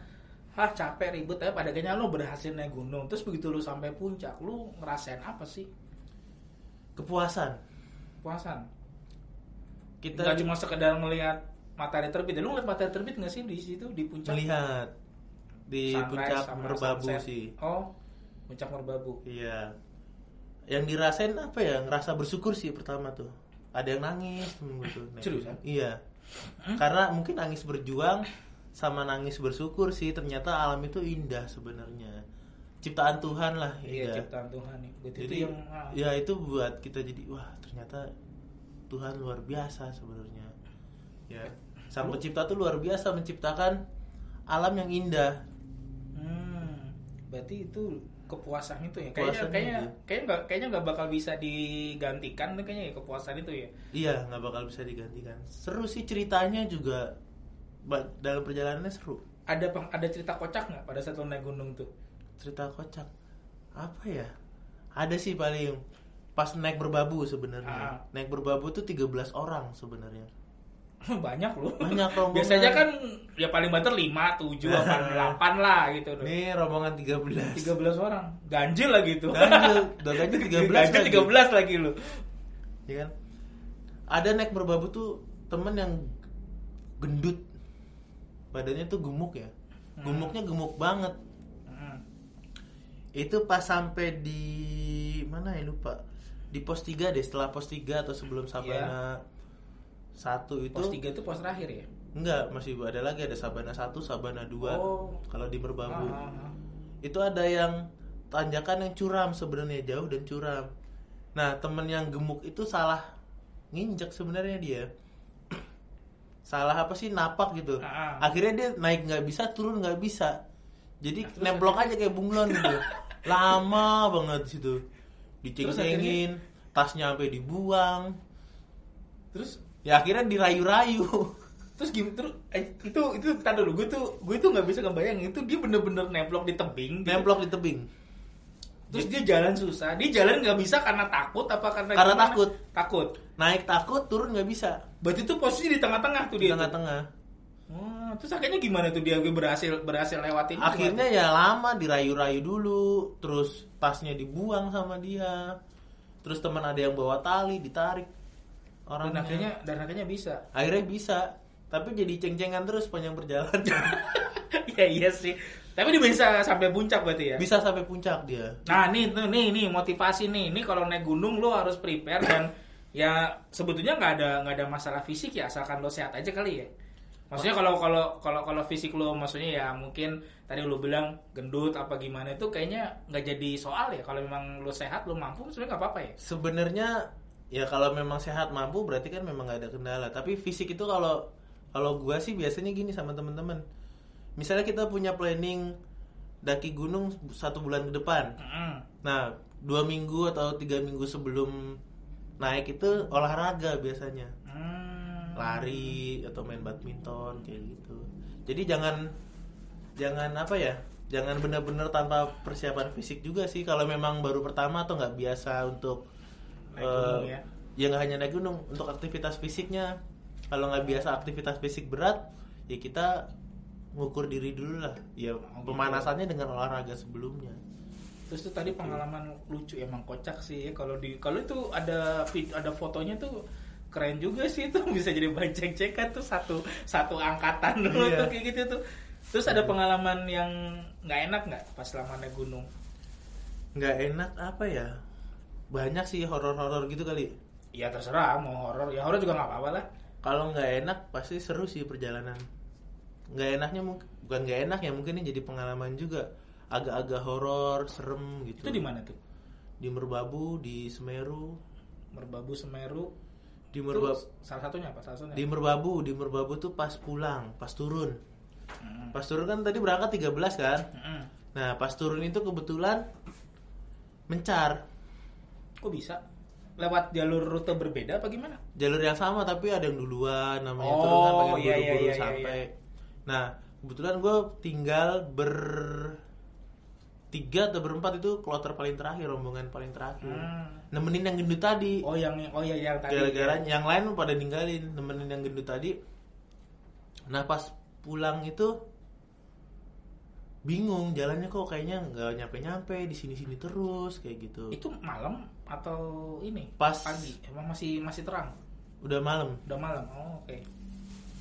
ah capek ribet tapi pada akhirnya lu berhasil naik gunung. Terus begitu lu sampai puncak, lu ngerasain apa sih? kepuasan Puasan. kita Nggak cuma sekedar melihat matahari terbit. Lu ngeliat matahari terbit nggak sih di situ di puncak? melihat di Sunrise puncak merbabu sunset. sih Oh, puncak merbabu. Iya. Yang dirasain apa ya? Ngerasa bersyukur sih pertama tuh. Ada yang nangis temen gue tuh. Seriusan? Iya. Karena mungkin nangis berjuang sama nangis bersyukur sih. Ternyata alam itu indah sebenarnya. Ciptaan Tuhan lah. Iya, indah. ciptaan Tuhan nih. Berarti Jadi itu yang ah, ya itu buat kita jadi wah ternyata Tuhan luar biasa sebenarnya. Ya. Sang pencipta tuh luar biasa menciptakan alam yang indah. Hmm, berarti itu kepuasan itu ya. Kayaknya Kepuasan kayaknya itu. kayaknya nggak kayaknya nggak bakal bisa digantikan kayaknya ya kepuasan itu ya. Iya, nggak bakal bisa digantikan. Seru sih ceritanya juga dalam perjalanannya seru. Ada ada cerita kocak nggak pada saat lo naik gunung tuh? Cerita kocak. Apa ya? Ada sih paling pas naik berbabu sebenarnya. Ah. Naik berbabu tuh 13 orang sebenarnya. Banyak loh. Banyak rombongan. Biasanya kan ya paling banter 5, 7, 8, 8 lah gitu loh. Nih rombongan 13. 13 orang. Ganjil lagi tuh. Ganjil, udah ganjil 13 Ganjil lagi. 13 lagi lo. Ya kan? Ada naik berbabu tuh temen yang gendut. Badannya tuh gemuk ya. Gemuknya gemuk banget. Hmm. itu pas sampai di mana ya lupa di pos 3 deh setelah pos 3 atau sebelum Sabana satu itu Pos 3 itu pos terakhir ya? enggak masih ada lagi ada Sabana 1 Sabana 2 Oh. kalau di Merbabu Ah, ah, ah. itu ada yang tanjakan yang curam sebenarnya jauh dan curam nah temen yang gemuk itu salah nginjek sebenarnya dia salah apa sih napak gitu. Ah. akhirnya dia naik nggak bisa turun nggak bisa. Jadi Nah, nemplok aja kayak bunglon gitu. Lama banget situ. Diceng-cengin tasnya sampai dibuang. Terus? Ya akhirnya dirayu-rayu. Terus gimana terus eh, itu itu tadi dulu gue tuh gue tuh nggak bisa ngebayangin. Itu dia bener-bener nemplok di tebing gitu. nemplok di tebing terus dia jalan susah. Dia jalan nggak bisa karena takut apa karena Karena gimana? takut. takut. Naik takut turun nggak bisa. Berarti itu posisi di tengah-tengah tuh di dia tengah-tengah. Oh, terus akhirnya gimana tuh dia berhasil berhasil lewatin akhirnya ya lama dirayu-rayu dulu. Terus tasnya dibuang sama dia. Terus teman ada yang bawa tali ditarik dan orangnya akhirnya dan akhirnya bisa? Akhirnya bisa. Tapi jadi ceng-cengan terus panjang perjalanan. Ya iya sih tapi dia bisa sampai puncak berarti ya bisa sampai puncak dia Nah, nih tuh nih nih motivasi nih. Ini kalau naik gunung lo harus prepare dan ya sebetulnya nggak ada nggak ada masalah fisik ya asalkan lo sehat aja kali ya. Maksudnya kalau kalau kalau kalau fisik lo maksudnya ya mungkin tadi lo bilang gendut apa gimana itu kayaknya nggak jadi soal ya. Kalau memang lo sehat lo mampu sebenarnya nggak apa-apa ya. sebenarnya ya kalau memang sehat mampu berarti kan memang nggak ada kendala tapi fisik itu kalau kalau gua sih biasanya gini sama temen-temen misalnya kita punya planning daki gunung satu bulan ke depan Mm-mm. nah dua minggu atau tiga minggu sebelum naik itu olahraga biasanya Hmm. lari atau main badminton kayak gitu jadi jangan jangan apa ya jangan benar-benar tanpa persiapan fisik juga sih kalau memang baru pertama atau nggak biasa untuk Naik gunung eh, ya. ya nggak hanya naik gunung untuk aktivitas fisiknya kalau nggak biasa aktivitas fisik berat ya kita ngukur diri dulu lah ya pemanasannya dengan olahraga sebelumnya Terus tuh tadi pengalaman lucu emang kocak sih ya. kalau di kalau itu ada ada fotonya tuh keren juga sih itu bisa jadi bahan cek-cekan tuh satu satu angkatan lo Iya. tuh kayak gitu tuh. Terus ada pengalaman yang nggak enak nggak pas selama naik gunung? nggak enak apa ya banyak sih horor-horor gitu kali Ya terserah mau horor, ya horor juga nggak apa-apa lah. kalau nggak enak pasti seru sih perjalanan nggak enaknya mungkin bukan nggak enak ya mungkin ini jadi pengalaman juga agak-agak horor serem gitu Itu di mana tuh? di Merbabu di Semeru Merbabu Semeru. di Merbabu salah satunya apa? Salah satunya. di Merbabu di Merbabu tuh pas pulang pas turun Mm. pas turun kan tadi berangkat 13 kan Mm-mm. nah pas turun itu kebetulan mencar Kok bisa? Lewat jalur rute berbeda apa gimana? jalur yang sama tapi ada yang duluan namanya Oh, turun kan pengen iya, iya, buru-buru iya, iya, sampai nah kebetulan gue tinggal ber tiga atau berempat itu kloter paling terakhir rombongan paling terakhir Hmm. nemenin yang gendut tadi Oh yang oh ya yang tadi. gara-gara yang lain pada ninggalin nemenin yang gendut tadi nah pas pulang itu bingung jalannya kok kayaknya nggak nyampe-nyampe di sini-sini terus kayak gitu Itu malam atau ini? Pas- pagi. Emang masih masih terang. udah malam Udah malam. Oh, oke.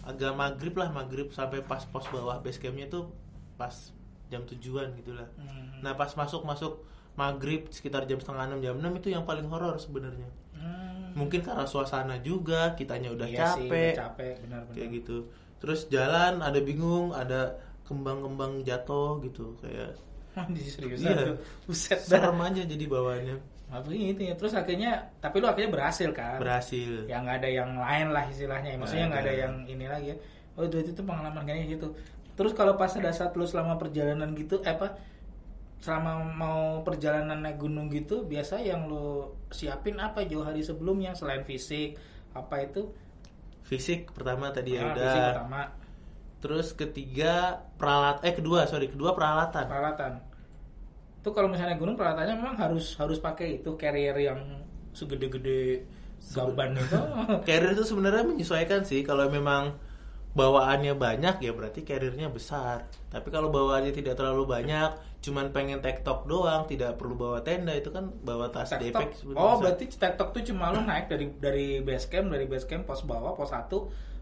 Agak maghrib lah maghrib sampai pas pos bawah base campnya tuh pas jam tujuan gitulah Hmm. nah pas masuk masuk maghrib sekitar jam setengah enam jam enam itu yang paling horor sebenarnya Hmm. mungkin karena suasana juga kitanya udah Iya sih, capek udah capek benar-benar. kayak gitu terus jalan ada bingung ada kembang-kembang jatuh gitu kayak serius Iya. Buset serem aja jadi bawaannya Apa gitu ya. Terus akhirnya tapi lu akhirnya berhasil kan? berhasil Ya nggak ada yang lain lah istilahnya. Maksudnya Nggak ada ada. yang ini lagi ya. Oh itu itu pengalaman kayaknya gitu. Terus kalau pas ada saat lu selama perjalanan gitu, eh, apa selama mau perjalanan naik gunung gitu, biasa yang lu siapin apa jauh hari sebelumnya selain fisik apa itu? fisik pertama tadi ya Ah, udah fisik pertama terus ketiga peralat eh kedua sorry kedua peralatan peralatan. Itu kalau misalnya gunung peralatannya memang harus harus pakai itu carrier yang segede-gede gaban itu. carrier itu sebenarnya menyesuaikan sih kalau memang bawaannya banyak ya berarti carriernya besar tapi kalau bawaannya tidak terlalu banyak cuman pengen tektok doang tidak perlu bawa tenda itu kan bawa tas depek Oh, bisa. berarti tektok tuh cuma lu naik dari dari base camp, dari base camp pos bawah, pos 1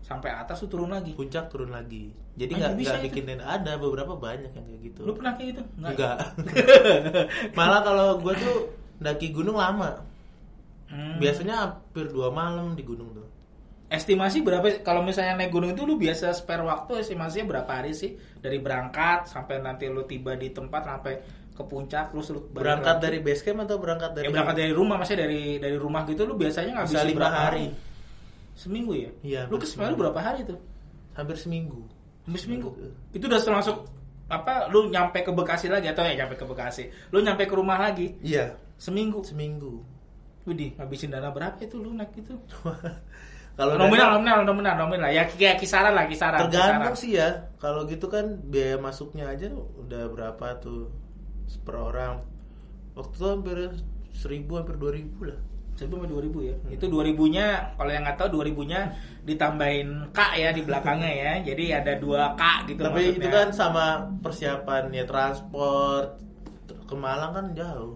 sampai atas tuh turun lagi. puncak turun lagi jadi nggak bisa nggak itu? bikin tenda ada beberapa banyak yang kayak gitu Lu pernah kayak gitu? enggak malah kalau gue tuh daki gunung lama Hmm. biasanya hampir dua malam di gunung tuh Estimasi berapa kalau misalnya naik gunung itu lu biasa spare waktu estimasinya berapa hari sih? Dari berangkat sampai nanti lu tiba di tempat sampai ke puncak terus lu berangkat lagi? dari base camp atau berangkat dari ya berangkat dari rumah maksudnya dari dari rumah gitu lu biasanya bisa ngabisin lima hari Seminggu ya? Iya, Lu ke Semeru berapa hari tuh? hampir seminggu Hampir seminggu. Itu udah termasuk apa lu nyampe ke Bekasi lagi atau ya nyampe ke Bekasi. Lu nyampe ke rumah lagi iya seminggu. seminggu Widih, ngabisin dana berapa itu lu naik itu? kalau nominal, nominal, nominal, nominal. Ya kayak kisaran lah, kisaran. tergantung kisaran. sih ya kalau gitu kan biaya masuknya aja udah berapa tuh per orang waktu itu hampir seribu hampir dua ribu lah Seribu sampai dua ribu ya. Itu dua ribunya, kalau yang nggak tahu dua ribunya ditambahin k ya di belakangnya ya. Jadi ada dua k gitu. tapi maksudnya. itu kan sama persiapan ya transport ke Malang kan jauh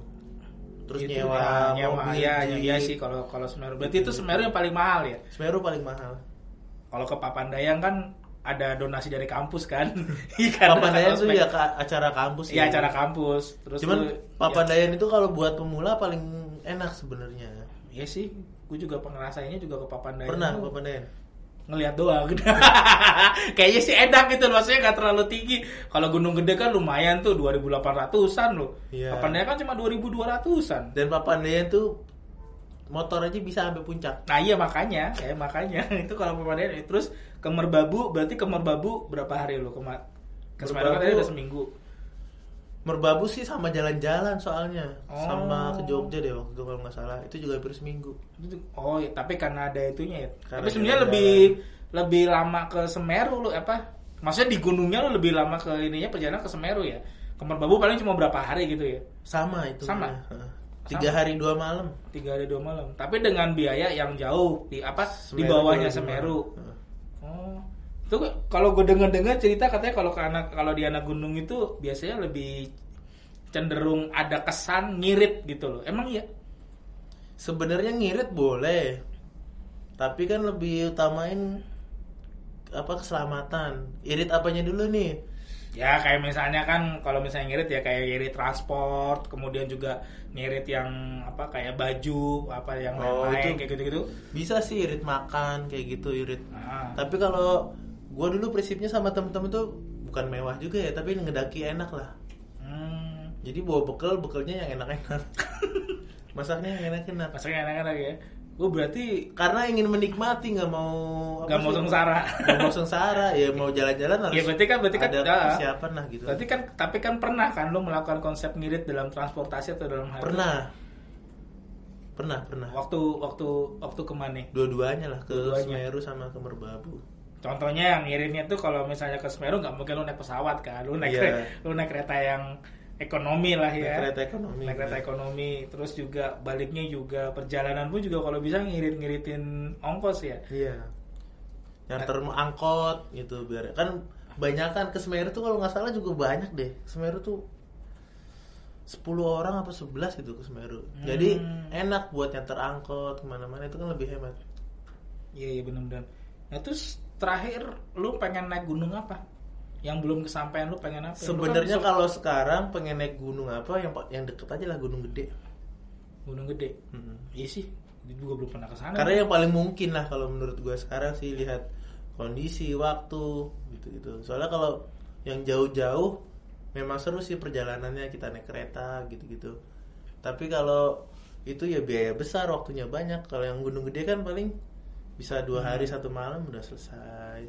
terus Itu, nyewa ya, nyewa, mobil ya, jeep. ya, sih kalau kalau Semeru. Berarti itu Semeru yang paling mahal ya. Semeru paling mahal Kalau ke Papandayang kan ada donasi dari kampus kan. Iya kan? Papandayan tuh ya acara kampus Iya ya. acara kampus. Terus Cuman lu- Papandayan itu kalau buat pemula paling enak sebenarnya. Ya, Iya sih, gue juga pengerasainnya juga ke Papandayan. Pernah Tuh Papandayan? ngelihat doang. Kayaknya sih enak gitu, maksudnya nggak terlalu tinggi. Kalau gunung gede kan lumayan tuh 2.800-an loh. Iya. Papandayan kan cuma 2.200-an. Dan Papandayan tuh motor aja bisa sampai puncak. Nah iya makanya, ya makanya itu kalau Papandayan terus ke Merbabu berarti ke Merbabu berapa hari lo ke ke Semarang kan tadi udah seminggu. Merbabu sih sama jalan-jalan soalnya, Oh. sama ke Jogja deh waktu itu kalau nggak salah. Itu juga hampir seminggu. Oh, ya, tapi karena ada itunya ya. Karena tapi sebenarnya lebih lebih lama ke Semeru lu apa? Maksudnya di gunungnya lu lebih lama ke ininya perjalanan ke Semeru ya. Ke Merbabu paling cuma berapa hari gitu ya. Sama itu. Sama? Heeh. Tiga Sama. hari dua malam. Tiga hari dua malam. Tapi dengan biaya yang jauh di apa? di Semeru bawahnya dua Semeru. Oh. Itu kalau gue denger-dengar cerita katanya kalau ke anak kalau di anak gunung itu biasanya lebih cenderung ada kesan ngirit gitu loh. Emang iya? Sebenarnya ngirit boleh, tapi kan lebih utamain apa keselamatan. Irit apanya dulu nih? Ya kayak misalnya kan kalau misalnya ngirit ya kayak ngirit transport, kemudian juga ngirit yang apa kayak baju, apa yang Oh, lain-lain itu. kayak gitu-gitu. Bisa sih irit makan kayak gitu irit. Nah, Tapi kalau gue dulu prinsipnya sama temen-temen tuh bukan mewah juga ya, tapi ngedaki enak lah. hmm, Jadi bawa bekal, bekalnya yang enak-enak. Masaknya yang enak-enak. masaknya enak-enak ya. Gue berarti Karena ingin menikmati nggak mau Nggak mau sengsara. Nggak mau sengsara ya mau jalan-jalan harus. Ya, berarti kan- berarti kan- ada ya. persiapan lah gitu. berarti kan tapi kan pernah kan lo melakukan konsep ngirit dalam transportasi atau dalam hal Pernah. Pernah, pernah. waktu waktu waktu ke mana? Dua-duanya lah ke Dua-duanya. Semeru sama ke Merbabu. Contohnya yang ngiritnya tuh kalau misalnya ke Semeru nggak mungkin lu naik pesawat kan, lu naik Iya. kre- lu naik kereta yang ekonomi lah ya. Naik kereta ekonomi, Naik kereta ekonomi, terus juga baliknya juga perjalanan pun juga kalau bisa ngirit-ngiritin ongkos ya. Iya. Yang term angkot gitu biar kan banyak kan ke Semeru tuh kalau nggak salah juga banyak deh. Semeru tuh 10 orang apa 11 gitu ke Semeru. Jadi Hmm. enak buat nyantar angkot ke mana-mana itu kan lebih hemat. Iya iya benar-benar. Nah terus terakhir lu pengen naik gunung apa? Yang belum kesampaian lu pengen apa? Kan Sebenarnya se- kalau sekarang pengen naik gunung apa yang yang deket aja lah gunung gede. gunung gede. Mm-mm. Iya sih, gue juga belum pernah ke sana. Karena yang paling mungkin lah kalau menurut gua sekarang sih lihat kondisi, waktu gitu-gitu. Soalnya kalau yang jauh-jauh memang seru sih perjalanannya kita naik kereta gitu-gitu. Tapi kalau itu ya biaya besar, waktunya banyak. Kalau yang gunung gede kan paling bisa dua hari satu malam udah selesai.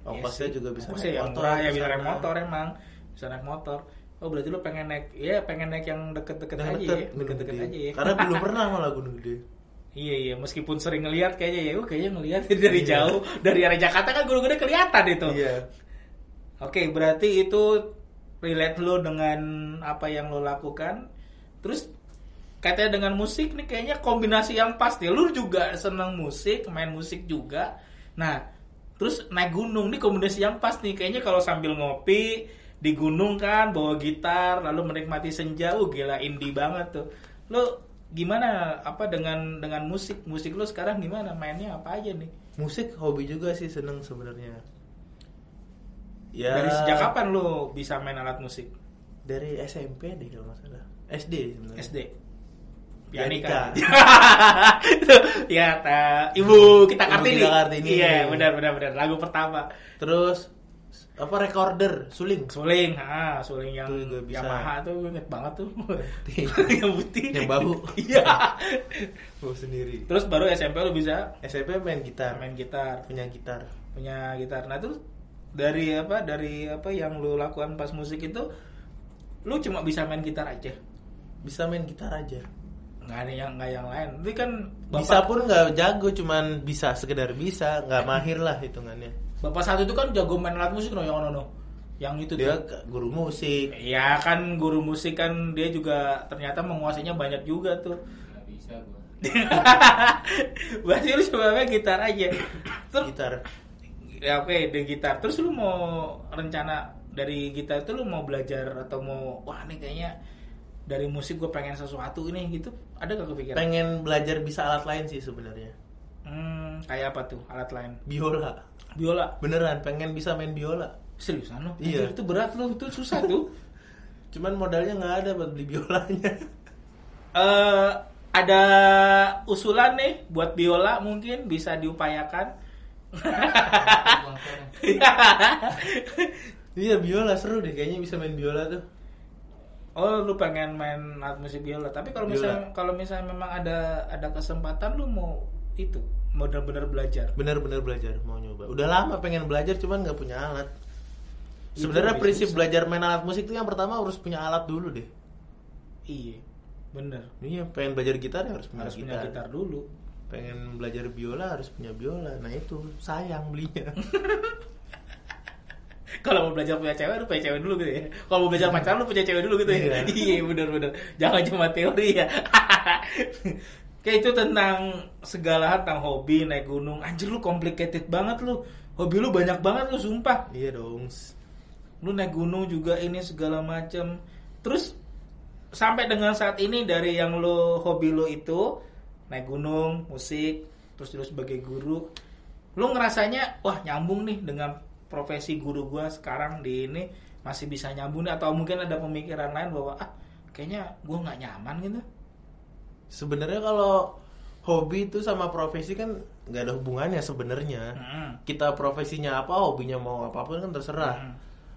Ongkosnya Iya sih. juga bisa Ongkosnya naik motor. ya bisa naik motor emang bisa naik motor oh berarti lu pengen naik ya pengen naik yang deket-deket aja deket, ya deket-deket aja ya Karena belum pernah malah gunung gede. iya iya meskipun sering ngelihat kayaknya ya oh kayaknya ngelihat dari Iya. jauh dari arah Jakarta kan gunung gede kelihatan itu Iya. oke berarti itu relate lu dengan apa yang lo lakukan terus katanya dengan musik nih kayaknya kombinasi yang pas nih lu juga seneng musik main musik juga. Nah terus naik gunung nih kombinasi yang pas nih. Kayaknya kalau sambil ngopi di gunung kan bawa gitar lalu menikmati senja uh gila indie banget tuh. Lu gimana? Apa dengan dengan musik? Musik lu sekarang gimana? Mainnya apa aja nih? Musik hobi juga sih seneng sebenarnya. Ya. Dari sejak kapan lu bisa main alat musik? Dari SMP deh kalau nggak salah. SD sebenarnya. SD Pianika. ya ta, ibu kita Ibu kartini Kita Kartini. iya benar benar benar lagu pertama Terus apa recorder suling suling ah suling yang juga bisa. Yamaha tuh gue inget banget tuh Putih. yang putih Yang bau. iya Bawa sendiri. terus baru SMP lu bisa SMP main gitar, main gitar punya gitar. punya gitar nah terus dari apa dari apa yang lu lakukan pas musik itu lu cuma bisa main gitar aja Bisa main gitar aja. Nggak ada yang nggak yang lain tapi kan Bisa pun nggak jago, cuman bisa sekedar bisa, nggak mahir lah hitungannya. bapak satu itu kan jago main alat musik no yang ono no yang itu Dia tuh guru musik. ya kan guru musik kan dia juga ternyata menguasainya banyak juga tuh nggak bisa gua berarti lu coba main gitar aja terus Gitar. ya oke di gitar terus lu mau rencana dari gitar itu lu mau belajar atau mau wah nih kayaknya dari musik gue pengen sesuatu ini gitu ada gak kepikiran Pengen belajar bisa alat lain sih sebenarnya. hmm, kayak apa tuh alat lain Biola. biola Beneran pengen bisa main biola. seriusan lo Iya. Anjir, itu berat lo itu susah tuh Cuman modalnya nggak ada buat beli biolanya. eh ada usulan nih buat biola mungkin bisa diupayakan iya biola seru deh kayaknya bisa main biola tuh. Oh lu pengen main alat musik biola tapi kalau misalnya kalau misalnya memang ada ada kesempatan lu mau itu mau benar-benar belajar Bener-bener belajar mau nyoba. Udah lama pengen belajar cuman nggak punya alat. Itu Sebenarnya prinsip susah. belajar main alat musik tuh yang pertama harus punya alat dulu deh. iya bener Iya, pengen belajar gitar ya harus punya harus punya gitar. gitar dulu Pengen belajar biola harus punya biola. Nah itu sayang belinya. kalau mau belajar punya cewek lu punya cewek dulu gitu ya. Kalau mau belajar pacaran lu punya cewek dulu gitu ya. Iya. iya bener-bener. Jangan cuma teori ya. Kayak itu tentang segala hal tentang hobi naik gunung. Anjir lu complicated banget lu. Hobi lu banyak banget lu sumpah. Iya dong. lu naik gunung juga ini segala macam terus sampai dengan saat ini dari yang lo hobi lo itu naik gunung musik terus terus sebagai guru lu ngerasanya wah nyambung nih dengan profesi guru gue sekarang di ini masih bisa nyambung atau mungkin ada pemikiran lain bahwa ah kayaknya gue nggak nyaman gitu Sebenarnya kalau hobi itu sama profesi kan nggak ada hubungannya sebenarnya. Hmm. Kita profesinya apa, hobinya mau apa pun kan terserah. Hmm.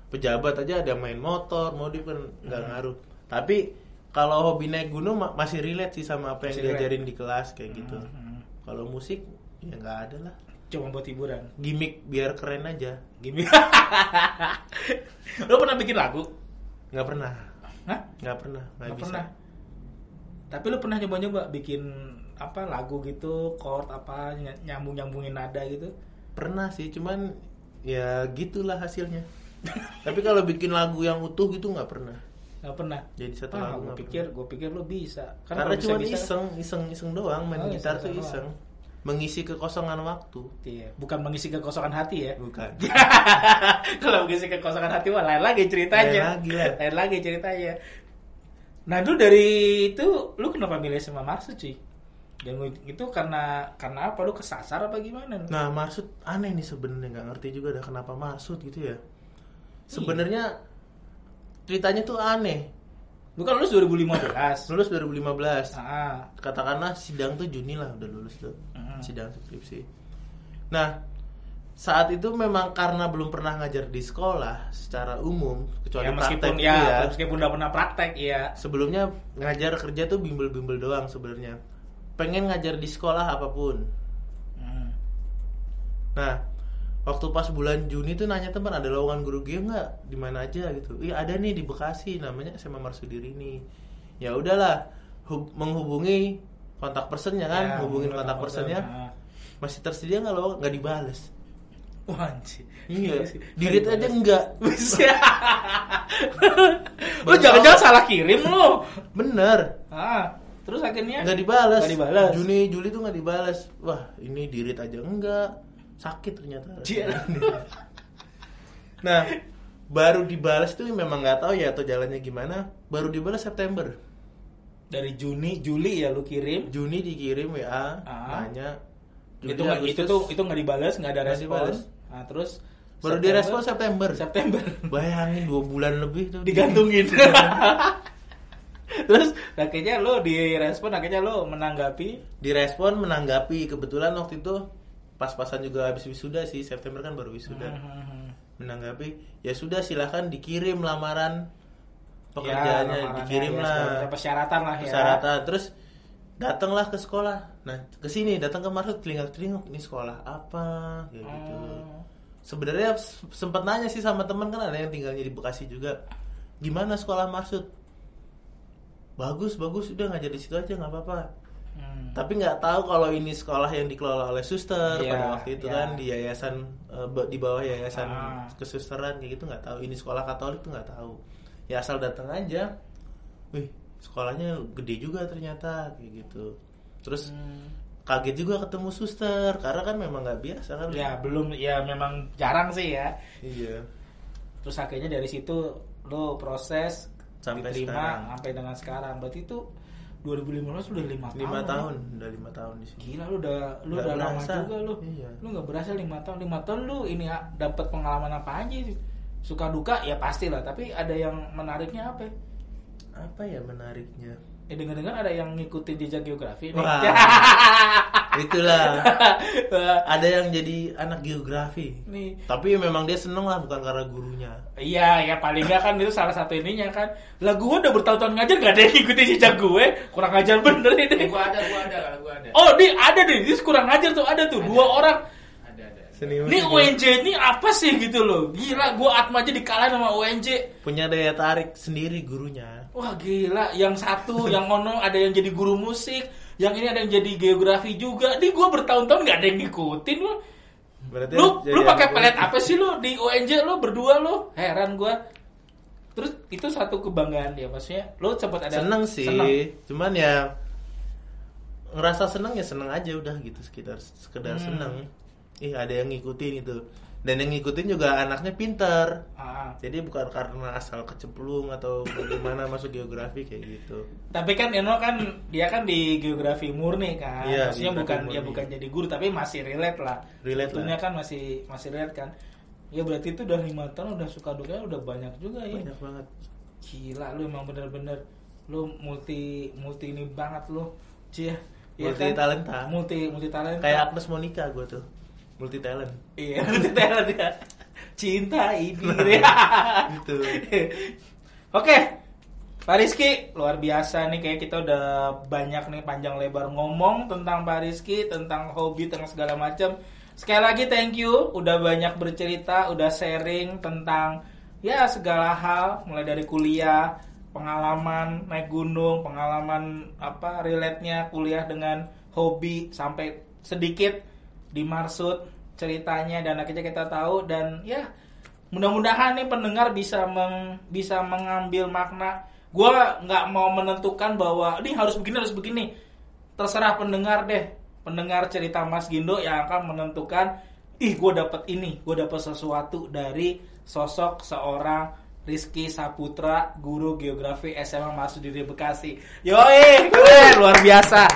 Pejabat aja ada main motor, modif kan nggak Hmm. ngaruh. Tapi kalau hobi naik gunung ma- masih relate sih sama apa yang Masih relate. diajarin di kelas kayak gitu. Hmm. Kalau musik ya nggak ada lah. Cuma buat hiburan Gimmick biar keren aja. gimmick lo pernah bikin lagu Nggak pernah. Hah? Nggak pernah. Nggak Nggak bisa. pernah tapi lo pernah nyoba-nyoba bikin apa lagu gitu chord apa nyambung nyambungin nada gitu Pernah sih, cuman ya gitulah hasilnya. Tapi kalau bikin lagu yang utuh gitu nggak pernah. nggak pernah Jadi satu ah, lagu gue pikir gue pikir lo bisa Kan Karena kalau cuma iseng, iseng, iseng doang main Oh, gitar tuh iseng. Mengisi kekosongan waktu. Iya, bukan mengisi kekosongan hati ya. Bukan. Kalau mengisi kekosongan hati mah lain lagi ceritanya. Lain lagi lah. Lain lagi ceritanya. Nah, lu dari itu lu kenapa milih sama Marsud cuy? Dan itu karena karena apa lu kesasar apa gimana? Nah, maksud aneh nih sebenarnya nggak ngerti juga dah kenapa maksud gitu ya. Sebenarnya ceritanya tuh aneh. Lu kan lulus 2015. Lulus 2015. Ah, Katakanlah sidang tuh Juni lah udah lulus tuh. Sidang skripsi. Nah, saat itu memang karena belum pernah ngajar di sekolah secara umum kecuali ya meskipun praktek ya, gitu ya. meskipun udah pernah praktek ya. sebelumnya ngajar kerja tuh bimbel-bimbel doang sebenarnya pengen ngajar di sekolah apa pun Hmm. nah waktu pas bulan Juni tuh nanya teman ada lowongan guru geo nggak di mana aja gitu iya ada nih di Bekasi namanya SMA Marsudiri nih ya udahlah hub- menghubungi kontak personnya kan Ya, hubungin kontak personnya ah. masih tersedia nggak lo nggak dibales Wah, anjir. iya sih. dirit aja enggak Bisa. lu jangan-jangan salah kirim lu. bener Ah, terus akhirnya nggak dibalas. Nggak dibalas. Juni Juli tuh nggak dibalas. Wah ini dirit aja enggak sakit ternyata. Cia. nah baru dibalas tuh memang nggak tahu ya atau jalannya gimana. Baru dibalas September. Dari Juni, Juli ya lu kirim. Juni dikirim WA Ah. nanya. Juli, itu nggak itu Agustus, tuh itu nggak dibalas, nggak ada Nggak respon. dibalas. Nah, terus baru September- direspon September. September Bayangin dua bulan lebih tuh digantungin. terus akhirnya lo direspon, akhirnya lo menanggapi. Direspon menanggapi kebetulan waktu itu pas-pasan juga habis wisuda sih September kan baru wisuda. Hmm. menanggapi ya sudah silahkan dikirim lamaran Ya, pekerjaannya ya, lah segala- persyaratan lah ya. persyaratan terus datanglah ke sekolah nah ke sini datang ke Marsud telinga telinguk ini sekolah apa kayak gitu Oh. sebenarnya sempat nanya sih sama teman kan ada yang tinggalnya di Bekasi juga gimana sekolah Marsud bagus bagus udah ngajar di situ aja nggak apa-apa Hmm. tapi nggak tahu kalau ini sekolah yang dikelola oleh suster Iya, pada waktu itu iya. kan di yayasan ba- di bawah yayasan Ah. kesusteran kayak gitu nggak tahu ini sekolah Katolik tuh nggak tahu ya asal datang aja wih sekolahnya gede juga ternyata kayak gitu terus Hmm. kaget juga ketemu suster karena kan memang nggak biasa kan Ya belum ya memang jarang sih ya. iya Terus akhirnya dari situ lo proses Sampai diterima sekarang. sampai dengan sekarang. Berarti itu 2015 udah lima tahun. lima ya? tahun udah lima tahun di sini Gila lu udah lu Nggak udah lama berasa. juga lu. Iya. Lu nggak berasa lima tahun. Lima tahun lu ini ya, dapat pengalaman apa aja sih? Suka duka ya pasti lah. Tapi ada yang menariknya apa? ya? apa ya menariknya Eh dengar-dengar ada yang ngikutin jejak geografi nih. Itulah ada yang jadi anak geografi nih. Tapi memang dia seneng lah bukan karena gurunya. Iya, ya paling nggak kan itu salah satu ininya kan. Lah gue udah bertahun-tahun ngajar gak ada yang ngikutin jejak gue. Kurang ajar bener Eh, ini. gua ada, gua ada, gua ada. Oh, di ada deh. Ini kurang ajar tuh ada tuh dua orang. Ada, ada. Seniman Ini UNJ ini apa sih gitu loh. Gila, gue Atma aja dikalahin sama UNJ. punya daya tarik sendiri gurunya. Wah gila, yang satu, yang ono ada yang jadi guru musik, yang ini ada yang jadi geografi juga. Di gue bertahun-tahun gak ada yang ngikutin lu. Berarti Lu lu pakai pelet apa sih lu di UNJ lu berdua lu? Heran gue. Terus itu satu kebanggaan dia maksudnya. Lu sempat ada Seneng sih, seneng. cuman ya ngerasa seneng ya seneng aja udah gitu sekitar sekedar Hmm. seneng. Ih ada yang ngikutin itu. Dan yang ngikutin juga anaknya pinter. Ah. Jadi bukan karena asal kecemplung atau bagaimana masuk geografi kayak gitu. Tapi kan Eno kan dia kan di geografi murni kan. Iya, Maksudnya bukan murni. ya bukan jadi guru tapi masih relate lah. Relate lah. kan masih masih relate kan. Ya berarti itu udah lima tahun udah suka dukanya udah banyak juga ya. banyak banget Gila lu emang bener-bener lu multi multi ini banget lu. Cie. multi talenta Multi multi talenta. kayak Agnes Monica gue tuh multi talent iya, multi talent ya. Cinta ini gitu ya. gitu Oke. Pak Rizky, luar biasa nih kayak kita udah banyak nih panjang lebar ngomong tentang Pak Rizky, tentang hobi, tentang segala macam. Sekali lagi thank you, udah banyak bercerita, udah sharing tentang ya segala hal, mulai dari kuliah, pengalaman naik gunung, pengalaman apa relate-nya kuliah dengan hobi sampai sedikit di Marsud ceritanya dan akhirnya kita tahu dan ya mudah-mudahan nih pendengar bisa meng, bisa mengambil makna. Gua nggak mau menentukan bahwa ini harus begini harus begini. Terserah pendengar deh. Pendengar cerita Mas Gindo yang akan menentukan. Ih, gue dapet ini, gue dapet sesuatu dari sosok seorang Rizky Saputra, guru geografi SMA Masudiri Bekasi. Yoi, luar biasa.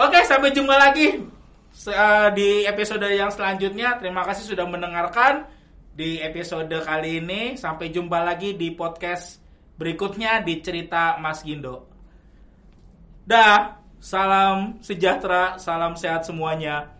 Oke, sampai jumpa lagi eh, di episode yang selanjutnya. Terima kasih sudah mendengarkan di episode kali ini. Sampai jumpa lagi di podcast berikutnya di cerita Mas Gindo. Dah, salam sejahtera, salam sehat semuanya.